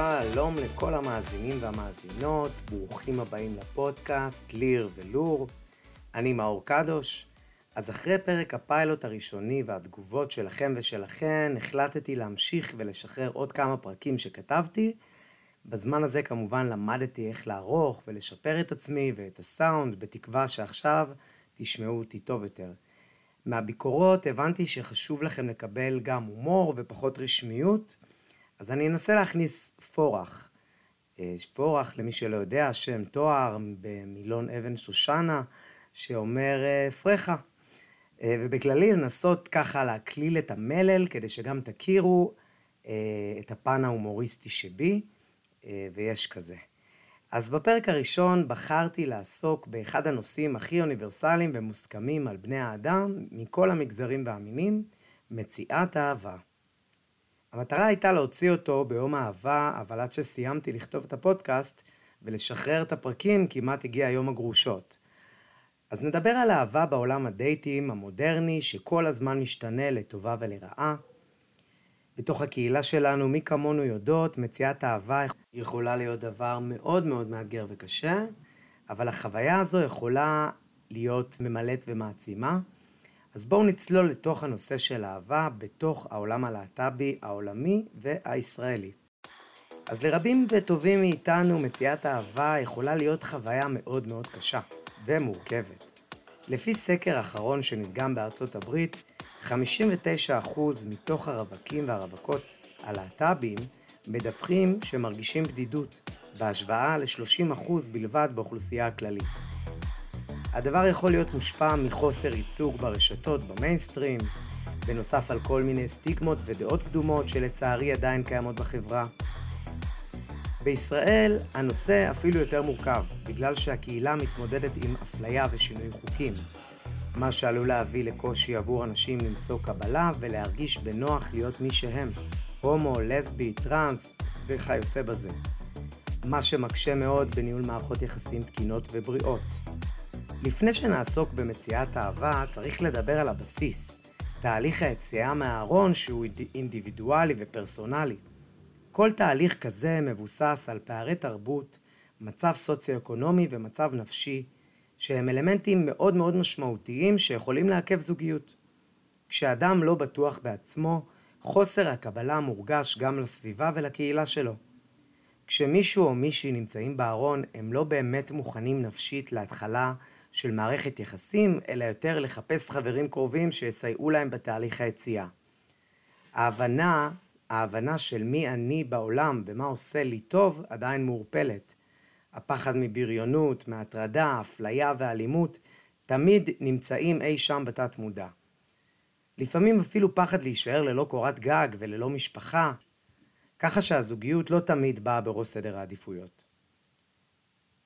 שלום לכל המאזינים והמאזינות, ברוכים הבאים לפודקאסט ליר ולור. אני מאור קדוש. אז אחרי פרק הפיילוט הראשוני והתגובות שלכם ושלכן, החלטתי להמשיך ולשחרר עוד כמה פרקים שכתבתי. בזמן הזה כמובן למדתי איך לערוך ולשפר את עצמי ואת הסאונד, בתקווה שעכשיו תשמעו אותי טוב יותר. מהביקורות הבנתי שחשוב לכם לקבל גם הומור ופחות רשמיות, אז אני אנסה להכניס פורח. אה, פורח, למי שלא יודע, שם תואר במילון אבן שושנה, שאומר אה, פרחה. אה, ובכללי לנסות ככה להקליל את המלל, כדי שגם תכירו את הפן ההומוריסטי שבי, ויש כזה. אז בפרק הראשון בחרתי לעסוק באחד הנושאים הכי אוניברסליים ומוסכמים על בני האדם מכל המגזרים והמינים, מציאת אהבה. המטרה הייתה להוציא אותו ביום אהבה, אבל עד שסיימתי לכתוב את הפודקאסט ולשחרר את הפרקים, כמעט הגיע יום הגרושות. אז נדבר על אהבה בעולם הדייטים המודרני, שכל הזמן משתנה לטובה ולרעה. בתוך הקהילה שלנו, מי כמונו יודעות, מציאת אהבה יכולה להיות דבר מאוד מאוד מאתגר וקשה, אבל החוויה הזו יכולה להיות ממלאת ומעצימה. אז בואו נצלול לתוך הנושא של אהבה בתוך העולם הלהט"בי העולמי והישראלי. אז לרבים וטובים מאיתנו מציאת אהבה יכולה להיות חוויה מאוד מאוד קשה ומורכבת. לפי סקר אחרון שנדגם בארצות הברית, 59% מתוך הרווקים והרווקות הלהט"בים מדווחים שמרגישים בדידות, בהשוואה ל-30% בלבד באוכלוסייה הכללית. הדבר יכול להיות מושפע מחוסר ייצוג ברשתות במיינסטרים, בנוסף על כל מיני סטיגמות ודעות קדומות שלצערי עדיין קיימות בחברה. בישראל הנושא אפילו יותר מורכב, בגלל שהקהילה מתמודדת עם אפליה ושינוי חוקים, מה שעלול להביא לקושי עבור אנשים למצוא קבלה ולהרגיש בנוח להיות מי שהם, הומו, לסבי, טראנס וכיוצא בזה. מה שמקשה מאוד בניהול מערכות יחסים תקינות ובריאות. לפני שנעסוק במציאת אהבה, צריך לדבר על הבסיס, תהליך היציאה מהארון שהוא אינדיבידואלי ופרסונלי. כל תהליך כזה מבוסס על פערי תרבות, מצב סוציו-אקונומי ומצב נפשי, שהם אלמנטים מאוד מאוד משמעותיים שיכולים לעכב זוגיות. כשאדם לא בטוח בעצמו, חוסר הקבלה מורגש גם לסביבה ולקהילה שלו. כשמישהו או מישהי נמצאים בארון, הם לא באמת מוכנים נפשית להתחלה של מערכת יחסים, אלא יותר לחפש חברים קרובים שיסייעו להם בתהליך היציאה. ההבנה, ההבנה של מי אני בעולם ומה עושה לי טוב, עדיין מעורפלת. הפחד מבריונות, מהטרדה, אפליה ואלימות, תמיד נמצאים אי שם בתת מודע. לפעמים אפילו פחד להישאר ללא קורת גג וללא משפחה, ככה שהזוגיות לא תמיד באה בראש סדר העדיפויות.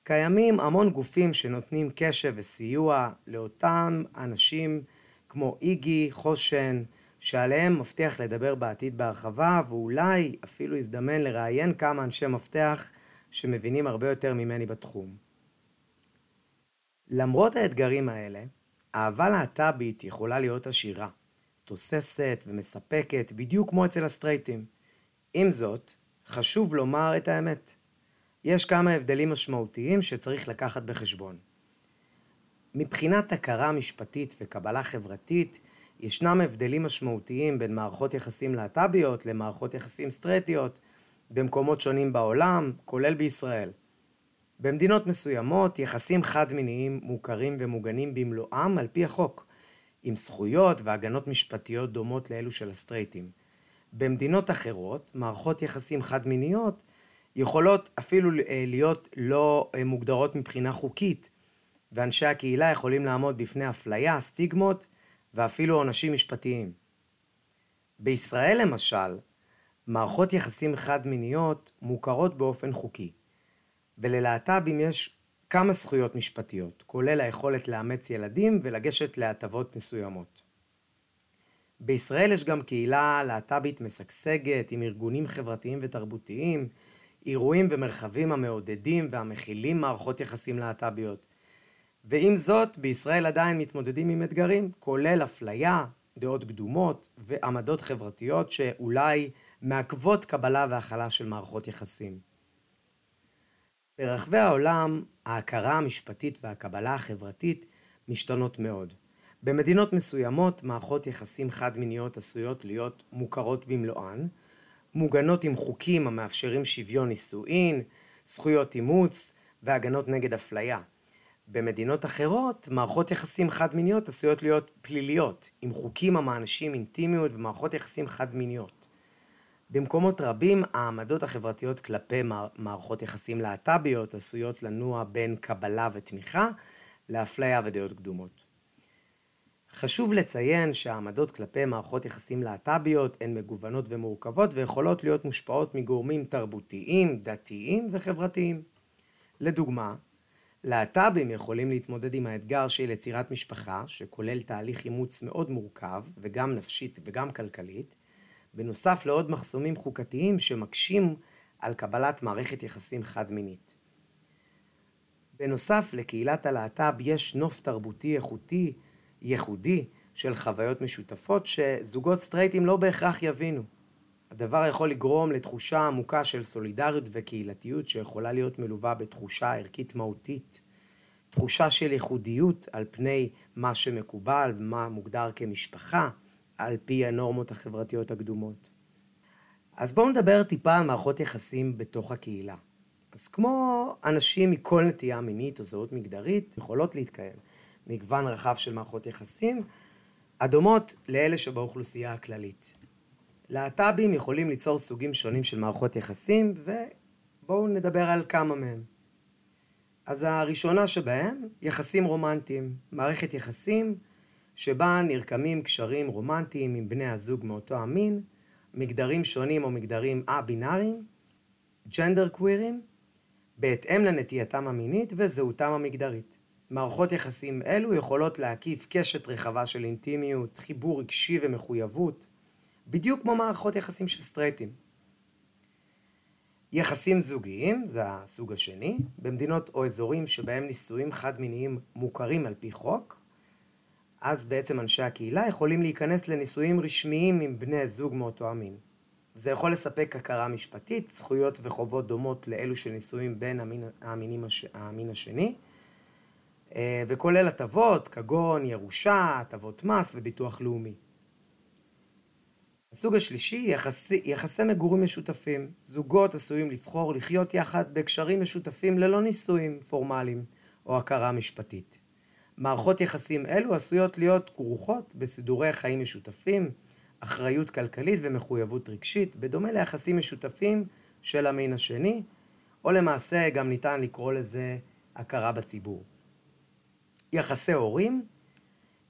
קיימים המון גופים שנותנים קשב וסיוע לאותם אנשים כמו איגי, חושן, שעליהם מבטיח לדבר בעתיד בהרחבה, ואולי אפילו יזדמן לראיין כמה אנשי מפתח שמבינים הרבה יותר ממני בתחום. למרות האתגרים האלה, אהבה להט"בית יכולה להיות עשירה, תוססת ומספקת, בדיוק כמו אצל הסטרייטים. עם זאת, חשוב לומר את האמת. יש כמה הבדלים משמעותיים שצריך לקחת בחשבון. מבחינת הכרה משפטית וקבלה חברתית, ישנם הבדלים משמעותיים בין מערכות יחסים להט"ביות למערכות יחסים סטרטיות במקומות שונים בעולם, כולל בישראל. במדינות מסוימות, יחסים חד-מיניים מוכרים ומוגנים במלואם על פי החוק, עם זכויות והגנות משפטיות דומות לאלו של הסטרייטים. במדינות אחרות, מערכות יחסים חד-מיניות יכולות אפילו אה, להיות לא אה, מוגדרות מבחינה חוקית, ואנשי הקהילה יכולים לעמוד בפני אפליה, סטיגמות ואפילו עונשים משפטיים. בישראל למשל, מערכות יחסים חד-מיניות מוכרות באופן חוקי, וללהט"בים יש כמה זכויות משפטיות, כולל היכולת לאמץ ילדים ולגשת להטבות מסוימות. בישראל יש גם קהילה להט"בית משגשגת עם ארגונים חברתיים ותרבותיים, אירועים ומרחבים המעודדים והמכילים מערכות יחסים להט"ביות. ועם זאת, בישראל עדיין מתמודדים עם אתגרים, כולל אפליה, דעות קדומות ועמדות חברתיות שאולי מעכבות קבלה והכלה של מערכות יחסים. ברחבי העולם ההכרה המשפטית והקבלה החברתית משתנות מאוד. במדינות מסוימות מערכות יחסים חד-מיניות עשויות להיות מוכרות במלואן, מוגנות עם חוקים המאפשרים שוויון נישואין, זכויות אימוץ והגנות נגד אפליה. במדינות אחרות, מערכות יחסים חד-מיניות עשויות להיות פליליות, עם חוקים המענשים אינטימיות ומערכות יחסים חד-מיניות. במקומות רבים, העמדות החברתיות כלפי מערכות יחסים להט"ביות עשויות לנוע בין קבלה ותמיכה לאפליה ודעות קדומות. חשוב לציין שהעמדות כלפי מערכות יחסים להט"ביות הן מגוונות ומורכבות ויכולות להיות מושפעות מגורמים תרבותיים, דתיים וחברתיים. לדוגמה, להט"בים יכולים להתמודד עם האתגר של יצירת משפחה, שכולל תהליך אימוץ מאוד מורכב, וגם נפשית וגם כלכלית, בנוסף לעוד מחסומים חוקתיים שמקשים על קבלת מערכת יחסים חד-מינית. בנוסף, לקהילת הלהט"ב יש נוף תרבותי איכותי, ייחודי, של חוויות משותפות שזוגות סטרייטים לא בהכרח יבינו. הדבר יכול לגרום לתחושה עמוקה של סולידריות וקהילתיות שיכולה להיות מלווה בתחושה ערכית מהותית. תחושה של ייחודיות על פני מה שמקובל ומה מוגדר כמשפחה, על פי הנורמות החברתיות הקדומות. אז בואו נדבר טיפה על מערכות יחסים בתוך הקהילה. אז כמו אנשים מכל נטייה מינית או זהות מגדרית, יכולות להתקיים מגוון רחב של מערכות יחסים, הדומות לאלה שבאוכלוסייה הכללית. להט"בים יכולים ליצור סוגים שונים של מערכות יחסים, ובואו נדבר על כמה מהם. אז הראשונה שבהם, יחסים רומנטיים. מערכת יחסים שבה נרקמים קשרים רומנטיים עם בני הזוג מאותו המין, מגדרים שונים או מגדרים א-בינאריים, ג'נדר קווירים, בהתאם לנטייתם המינית וזהותם המגדרית. מערכות יחסים אלו יכולות להקיף קשת רחבה של אינטימיות, חיבור רגשי ומחויבות, בדיוק כמו מערכות יחסים של סטרייטים. יחסים זוגיים, זה הסוג השני, במדינות או אזורים שבהם נישואים חד-מיניים מוכרים על פי חוק, אז בעצם אנשי הקהילה יכולים להיכנס לנישואים רשמיים עם בני זוג מאותו המין. זה יכול לספק הכרה משפטית, זכויות וחובות דומות לאלו של נישואים בין המין, הש, המין השני, וכולל הטבות כגון ירושה, הטבות מס וביטוח לאומי. הסוג השלישי, יחסי, יחסי מגורים משותפים. זוגות עשויים לבחור לחיות יחד בקשרים משותפים ללא נישואים פורמליים או הכרה משפטית. מערכות יחסים אלו עשויות להיות כרוכות בסידורי חיים משותפים, אחריות כלכלית ומחויבות רגשית, בדומה ליחסים משותפים של המין השני, או למעשה גם ניתן לקרוא לזה הכרה בציבור. יחסי הורים,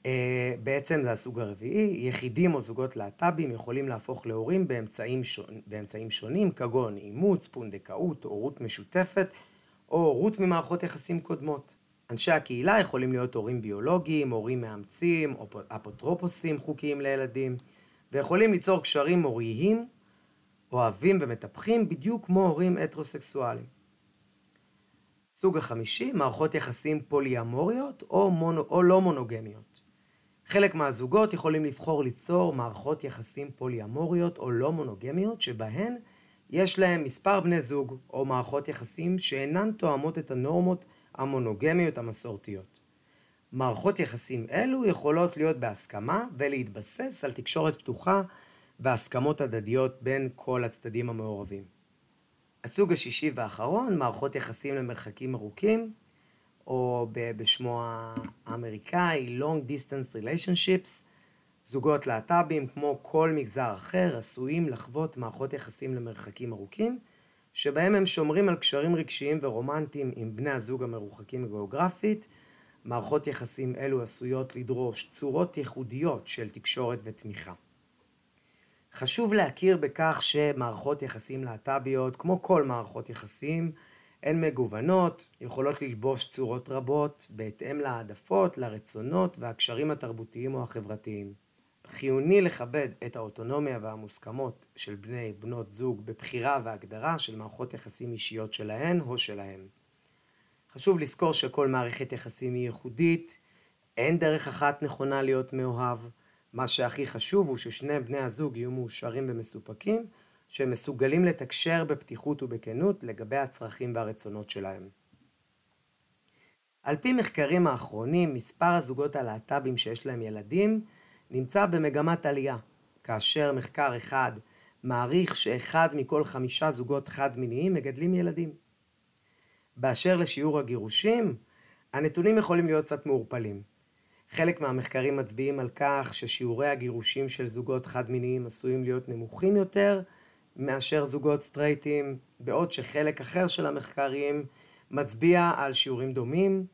אה, בעצם זה הסוג הרביעי, יחידים או זוגות להט"בים יכולים להפוך להורים באמצעים, שונ... באמצעים שונים, כגון אימוץ, פונדקאות, הורות משותפת, או הורות ממערכות יחסים קודמות. אנשי הקהילה יכולים להיות הורים ביולוגיים, הורים מאמצים, אפוטרופוסים חוקיים לילדים, ויכולים ליצור קשרים הוריים, אוהבים ומטפחים, בדיוק כמו הורים הטרוסקסואליים. סוג החמישי, מערכות יחסים פוליאמוריות או, מונו, או לא מונוגמיות. חלק מהזוגות יכולים לבחור ליצור מערכות יחסים פוליאמוריות או לא מונוגמיות, שבהן יש להם מספר בני זוג, או מערכות יחסים שאינן תואמות את הנורמות המונוגמיות המסורתיות. מערכות יחסים אלו יכולות להיות בהסכמה ולהתבסס על תקשורת פתוחה והסכמות הדדיות בין כל הצדדים המעורבים. הסוג השישי והאחרון, מערכות יחסים למרחקים ארוכים, או בשמו האמריקאי Long Distance Relationships, זוגות להט"בים כמו כל מגזר אחר עשויים לחוות מערכות יחסים למרחקים ארוכים, שבהם הם שומרים על קשרים רגשיים ורומנטיים עם בני הזוג המרוחקים גיאוגרפית. מערכות יחסים אלו עשויות לדרוש צורות ייחודיות של תקשורת ותמיכה. חשוב להכיר בכך שמערכות יחסים להט"ביות, כמו כל מערכות יחסים, הן מגוונות, יכולות ללבוש צורות רבות בהתאם להעדפות, לרצונות והקשרים התרבותיים או החברתיים. חיוני לכבד את האוטונומיה והמוסכמות של בני בנות זוג בבחירה והגדרה של מערכות יחסים אישיות שלהן או שלהם. חשוב לזכור שכל מערכת יחסים היא ייחודית, אין דרך אחת נכונה להיות מאוהב, מה שהכי חשוב הוא ששני בני הזוג יהיו מאושרים ומסופקים, שהם מסוגלים לתקשר בפתיחות ובכנות לגבי הצרכים והרצונות שלהם. על פי מחקרים האחרונים, מספר הזוגות הלהט"בים שיש להם ילדים נמצא במגמת עלייה, כאשר מחקר אחד מעריך שאחד מכל חמישה זוגות חד-מיניים מגדלים ילדים. באשר לשיעור הגירושים, הנתונים יכולים להיות קצת מעורפלים. חלק מהמחקרים מצביעים על כך ששיעורי הגירושים של זוגות חד-מיניים עשויים להיות נמוכים יותר מאשר זוגות סטרייטים, בעוד שחלק אחר של המחקרים מצביע על שיעורים דומים.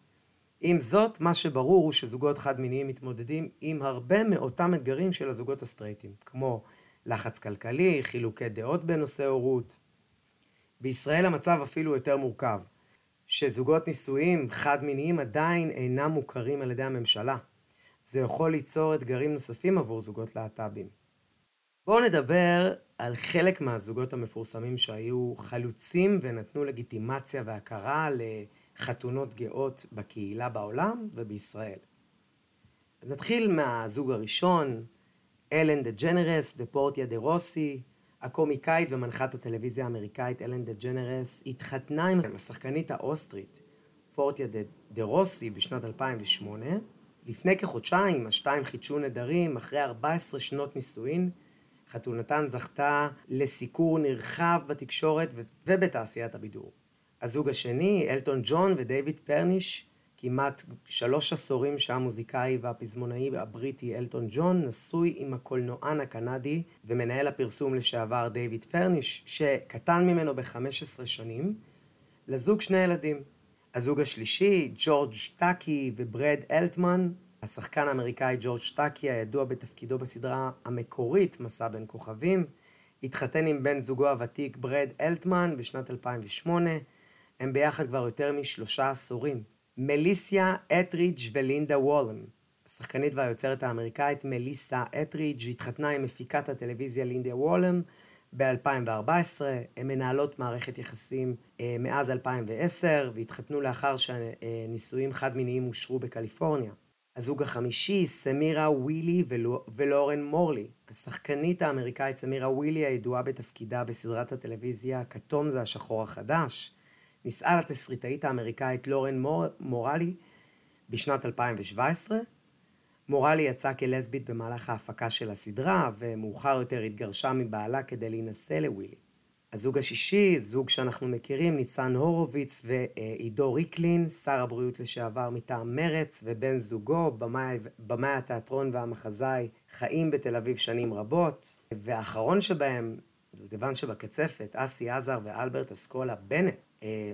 עם זאת, מה שברור הוא שזוגות חד-מיניים מתמודדים עם הרבה מאותם אתגרים של הזוגות הסטרייטים, כמו לחץ כלכלי, חילוקי דעות בנושא הורות. בישראל המצב אפילו יותר מורכב. שזוגות נישואים חד-מיניים עדיין אינם מוכרים על ידי הממשלה. זה יכול ליצור אתגרים נוספים עבור זוגות להט"בים. בואו נדבר על חלק מהזוגות המפורסמים שהיו חלוצים ונתנו לגיטימציה והכרה לחתונות גאות בקהילה בעולם ובישראל. אז נתחיל מהזוג הראשון, אלן דה ג'נרס ופורטיה דה רוסי, הקומיקאית ומנחת הטלוויזיה האמריקאית אלן דה ג'נרס התחתנה עם השחקנית האוסטרית פורטיה דה רוסי בשנת 2008. לפני כחודשיים השתיים חידשו נדרים אחרי 14 שנות נישואין. חתונתן זכתה לסיקור נרחב בתקשורת ובתעשיית הבידור. הזוג השני, אלטון ג'ון ודייוויד פרניש, כמעט שלוש עשורים שהמוזיקאי והפזמונאי הבריטי אלטון ג'ון נשוי עם הקולנוען הקנדי ומנהל הפרסום לשעבר דיוויד פרניש, שקטן ממנו ב-15 שנים, לזוג שני ילדים. הזוג השלישי, ג'ורג' טאקי וברד אלטמן, השחקן האמריקאי ג'ורג' טאקי, הידוע בתפקידו בסדרה המקורית מסע בין כוכבים, התחתן עם בן זוגו הוותיק ברד אלטמן בשנת 2008, הם ביחד כבר יותר משלושה עשורים. מליסה אתרידג' ולינדה וולם. השחקנית והיוצרת האמריקאית מליסה אתרידג' התחתנה עם מפיקת הטלוויזיה לינדה וולם ב-2014. הן מנהלות מערכת יחסים אה, מאז 2010 והתחתנו לאחר שנישואים חד-מיניים אושרו בקליפורניה. הזוג החמישי, סמירה ווילי ולו, ולורן מורלי. השחקנית האמריקאית סמירה ווילי הידועה בתפקידה בסדרת הטלוויזיה "כתום זה השחור החדש". נישאה לתסריטאית האמריקאית לורן מור... מורלי בשנת 2017. מורלי יצאה כלסבית במהלך ההפקה של הסדרה, ומאוחר יותר התגרשה מבעלה כדי להינשא לווילי. הזוג השישי, זוג שאנחנו מכירים, ניצן הורוביץ ועידו ריקלין, שר הבריאות לשעבר מטעם מרץ, ובן זוגו, במאי, התיאטרון והמחזאי, חיים בתל אביב שנים רבות. והאחרון שבהם, דובדבן שבקצפת, אסי עזר ואלברט אסקולה בנט,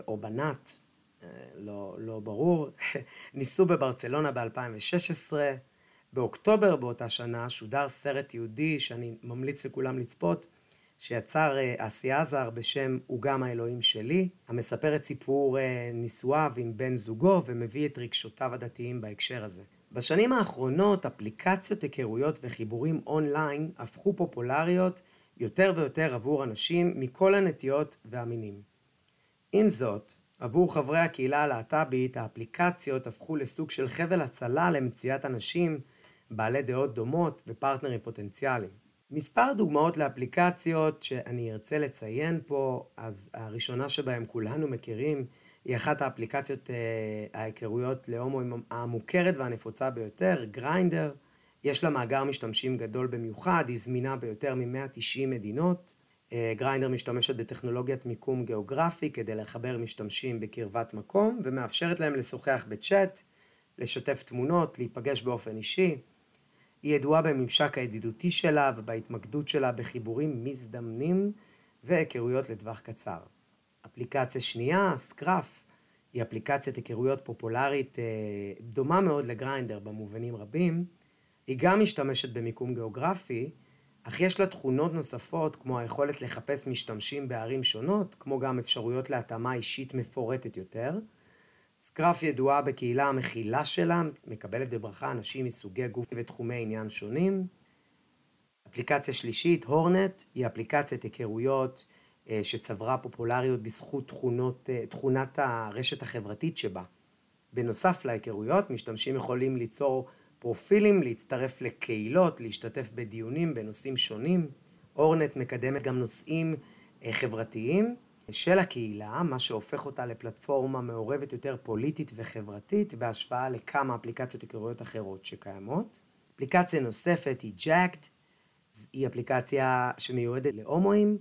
או בנת, אה, לא, לא ברור, ניסו בברצלונה ב-2016. באוקטובר באותה שנה שודר סרט יהודי שאני ממליץ לכולם לצפות, שיצר אה, אסי עזר בשם "הוא גם האלוהים שלי", המספר את סיפור נישואיו עם בן זוגו ומביא את רגשותיו הדתיים בהקשר הזה. בשנים האחרונות אפליקציות היכרויות וחיבורים אונליין הפכו פופולריות יותר ויותר עבור אנשים מכל הנטיות והמינים. עם זאת, עבור חברי הקהילה הלהט"בית, האפליקציות הפכו לסוג של חבל הצלה למציאת אנשים בעלי דעות דומות ופרטנרים פוטנציאליים. מספר דוגמאות לאפליקציות שאני ארצה לציין פה, אז הראשונה שבהם כולנו מכירים, היא אחת האפליקציות אה, ההיכרויות להומואים המוכרת והנפוצה ביותר, גריינדר. יש לה מאגר משתמשים גדול במיוחד, היא זמינה ביותר מ-190 מדינות. אה, גריינדר משתמשת בטכנולוגיית מיקום גיאוגרפי כדי לחבר משתמשים בקרבת מקום ומאפשרת להם לשוחח בצ'אט, לשתף תמונות, להיפגש באופן אישי. היא ידועה בממשק הידידותי שלה ובהתמקדות שלה בחיבורים מזדמנים והיכרויות לטווח קצר. אפליקציה שנייה, Scruff, היא אפליקציית היכרויות פופולרית אה, דומה מאוד ל Grindr במובנים רבים. היא גם משתמשת במיקום גיאוגרפי, אך יש לה תכונות נוספות כמו היכולת לחפש משתמשים בערים שונות, כמו גם אפשרויות להתאמה אישית מפורטת יותר. סקראפ ידועה בקהילה המכילה שלה, מקבלת בברכה אנשים מסוגי גוף ותחומי עניין שונים. אפליקציה שלישית, הורנט, היא אפליקציית היכרויות אה, שצברה פופולריות בזכות תכונות, אה, תכונת הרשת החברתית שבה. בנוסף להיכרויות, משתמשים יכולים ליצור פרופילים, להצטרף לקהילות, להשתתף בדיונים בנושאים שונים. אורנט מקדמת גם נושאים אה, חברתיים של הקהילה, מה שהופך אותה לפלטפורמה מעורבת יותר פוליטית וחברתית בהשוואה לכמה אפליקציות היכרויות אחרות שקיימות. אפליקציה נוספת היא Jacked, היא אפליקציה שמיועדת להומואים,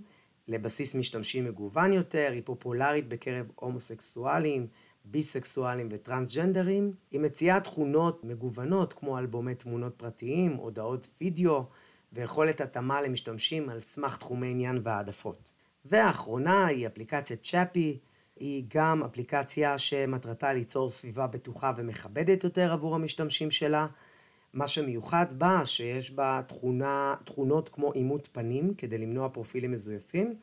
לבסיס משתמשים מגוון יותר, היא פופולרית בקרב הומוסקסואלים, ביסקסואלים וטרנסג'נדרים. היא מציעה תכונות מגוונות כמו אלבומי תמונות פרטיים, הודעות וידאו ויכולת התאמה למשתמשים על סמך תחומי עניין והעדפות. והאחרונה היא אפליקציית צ'אפי, היא גם אפליקציה שמטרתה ליצור סביבה בטוחה ומכבדת יותר עבור המשתמשים שלה. מה שמיוחד בה, שיש בה תכונה, תכונות כמו אימות פנים כדי למנוע פרופילים מזויפים,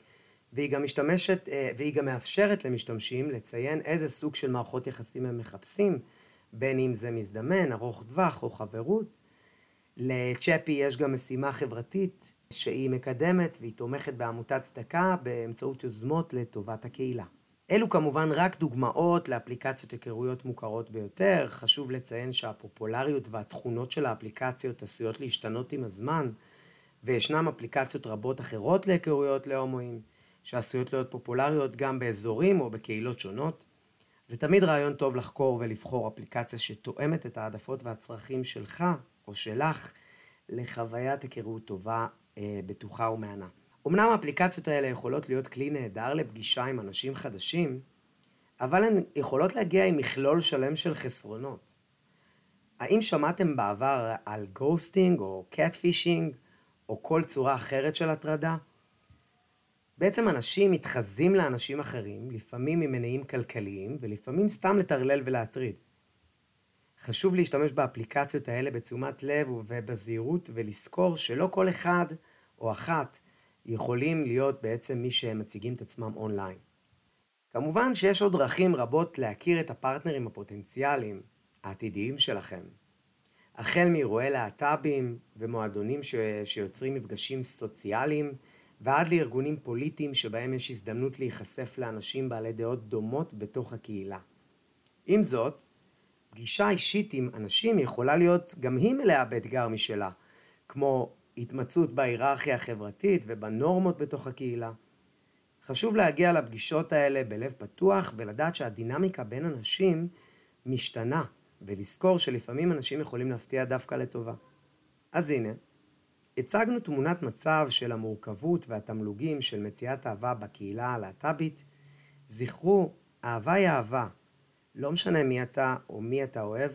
והיא גם משתמשת, אה, והיא גם מאפשרת למשתמשים לציין איזה סוג של מערכות יחסים הם מחפשים, בין אם זה מזדמן, ארוך טווח או חברות. לצ'פי יש גם משימה חברתית שהיא מקדמת והיא תומכת בעמותת צדקה באמצעות יוזמות לטובת הקהילה. אלו כמובן רק דוגמאות לאפליקציות היכרויות מוכרות ביותר. חשוב לציין שהפופולריות והתכונות של האפליקציות עשויות להשתנות עם הזמן, וישנן אפליקציות רבות אחרות להיכרויות להומואים, שעשויות להיות פופולריות גם באזורים או בקהילות שונות. זה תמיד רעיון טוב לחקור ולבחור אפליקציה שתואמת את העדפות והצרכים שלך או שלך לחוויית היכרות טובה, אה, בטוחה ומהנה. אמנם האפליקציות האלה יכולות להיות כלי נהדר לפגישה עם אנשים חדשים, אבל הן יכולות להגיע עם מכלול שלם של חסרונות. האם שמעתם בעבר על ghosting או catfishing או כל צורה אחרת של הטרדה? בעצם אנשים מתחזים לאנשים אחרים, לפעמים ממניעים כלכליים ולפעמים סתם לטרלל ולהטריד. חשוב להשתמש באפליקציות האלה בתשומת לב ובזהירות ולזכור שלא כל אחד או אחת יכולים להיות בעצם מי שמציגים את עצמם אונליין. כמובן שיש עוד דרכים רבות להכיר את הפרטנרים הפוטנציאליים העתידיים שלכם. החל מאירועי להט"בים ומועדונים ש... שיוצרים מפגשים סוציאליים ועד לארגונים פוליטיים שבהם יש הזדמנות להיחשף לאנשים בעלי דעות דומות בתוך הקהילה. עם זאת, פגישה אישית עם אנשים יכולה להיות גם היא מלאה באתגר משלה, כמו התמצאות בהיררכיה החברתית ובנורמות בתוך הקהילה. חשוב להגיע לפגישות האלה בלב פתוח ולדעת שהדינמיקה בין אנשים משתנה, ולזכור שלפעמים אנשים יכולים להפתיע דווקא לטובה. אז הנה, הצגנו תמונת מצב של המורכבות והתמלוגים של מציאת אהבה בקהילה הלהט"בית. זכרו, אהבה היא אהבה. לא משנה מי אתה או מי אתה אוהב,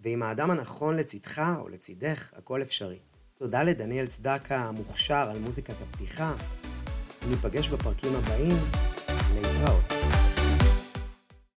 ועם האדם הנכון לצדך או לצידך, הכל אפשרי. תודה לדניאל צדקה המוכשר על מוזיקת הפתיחה. ניפגש בפרקים הבאים, להתראות.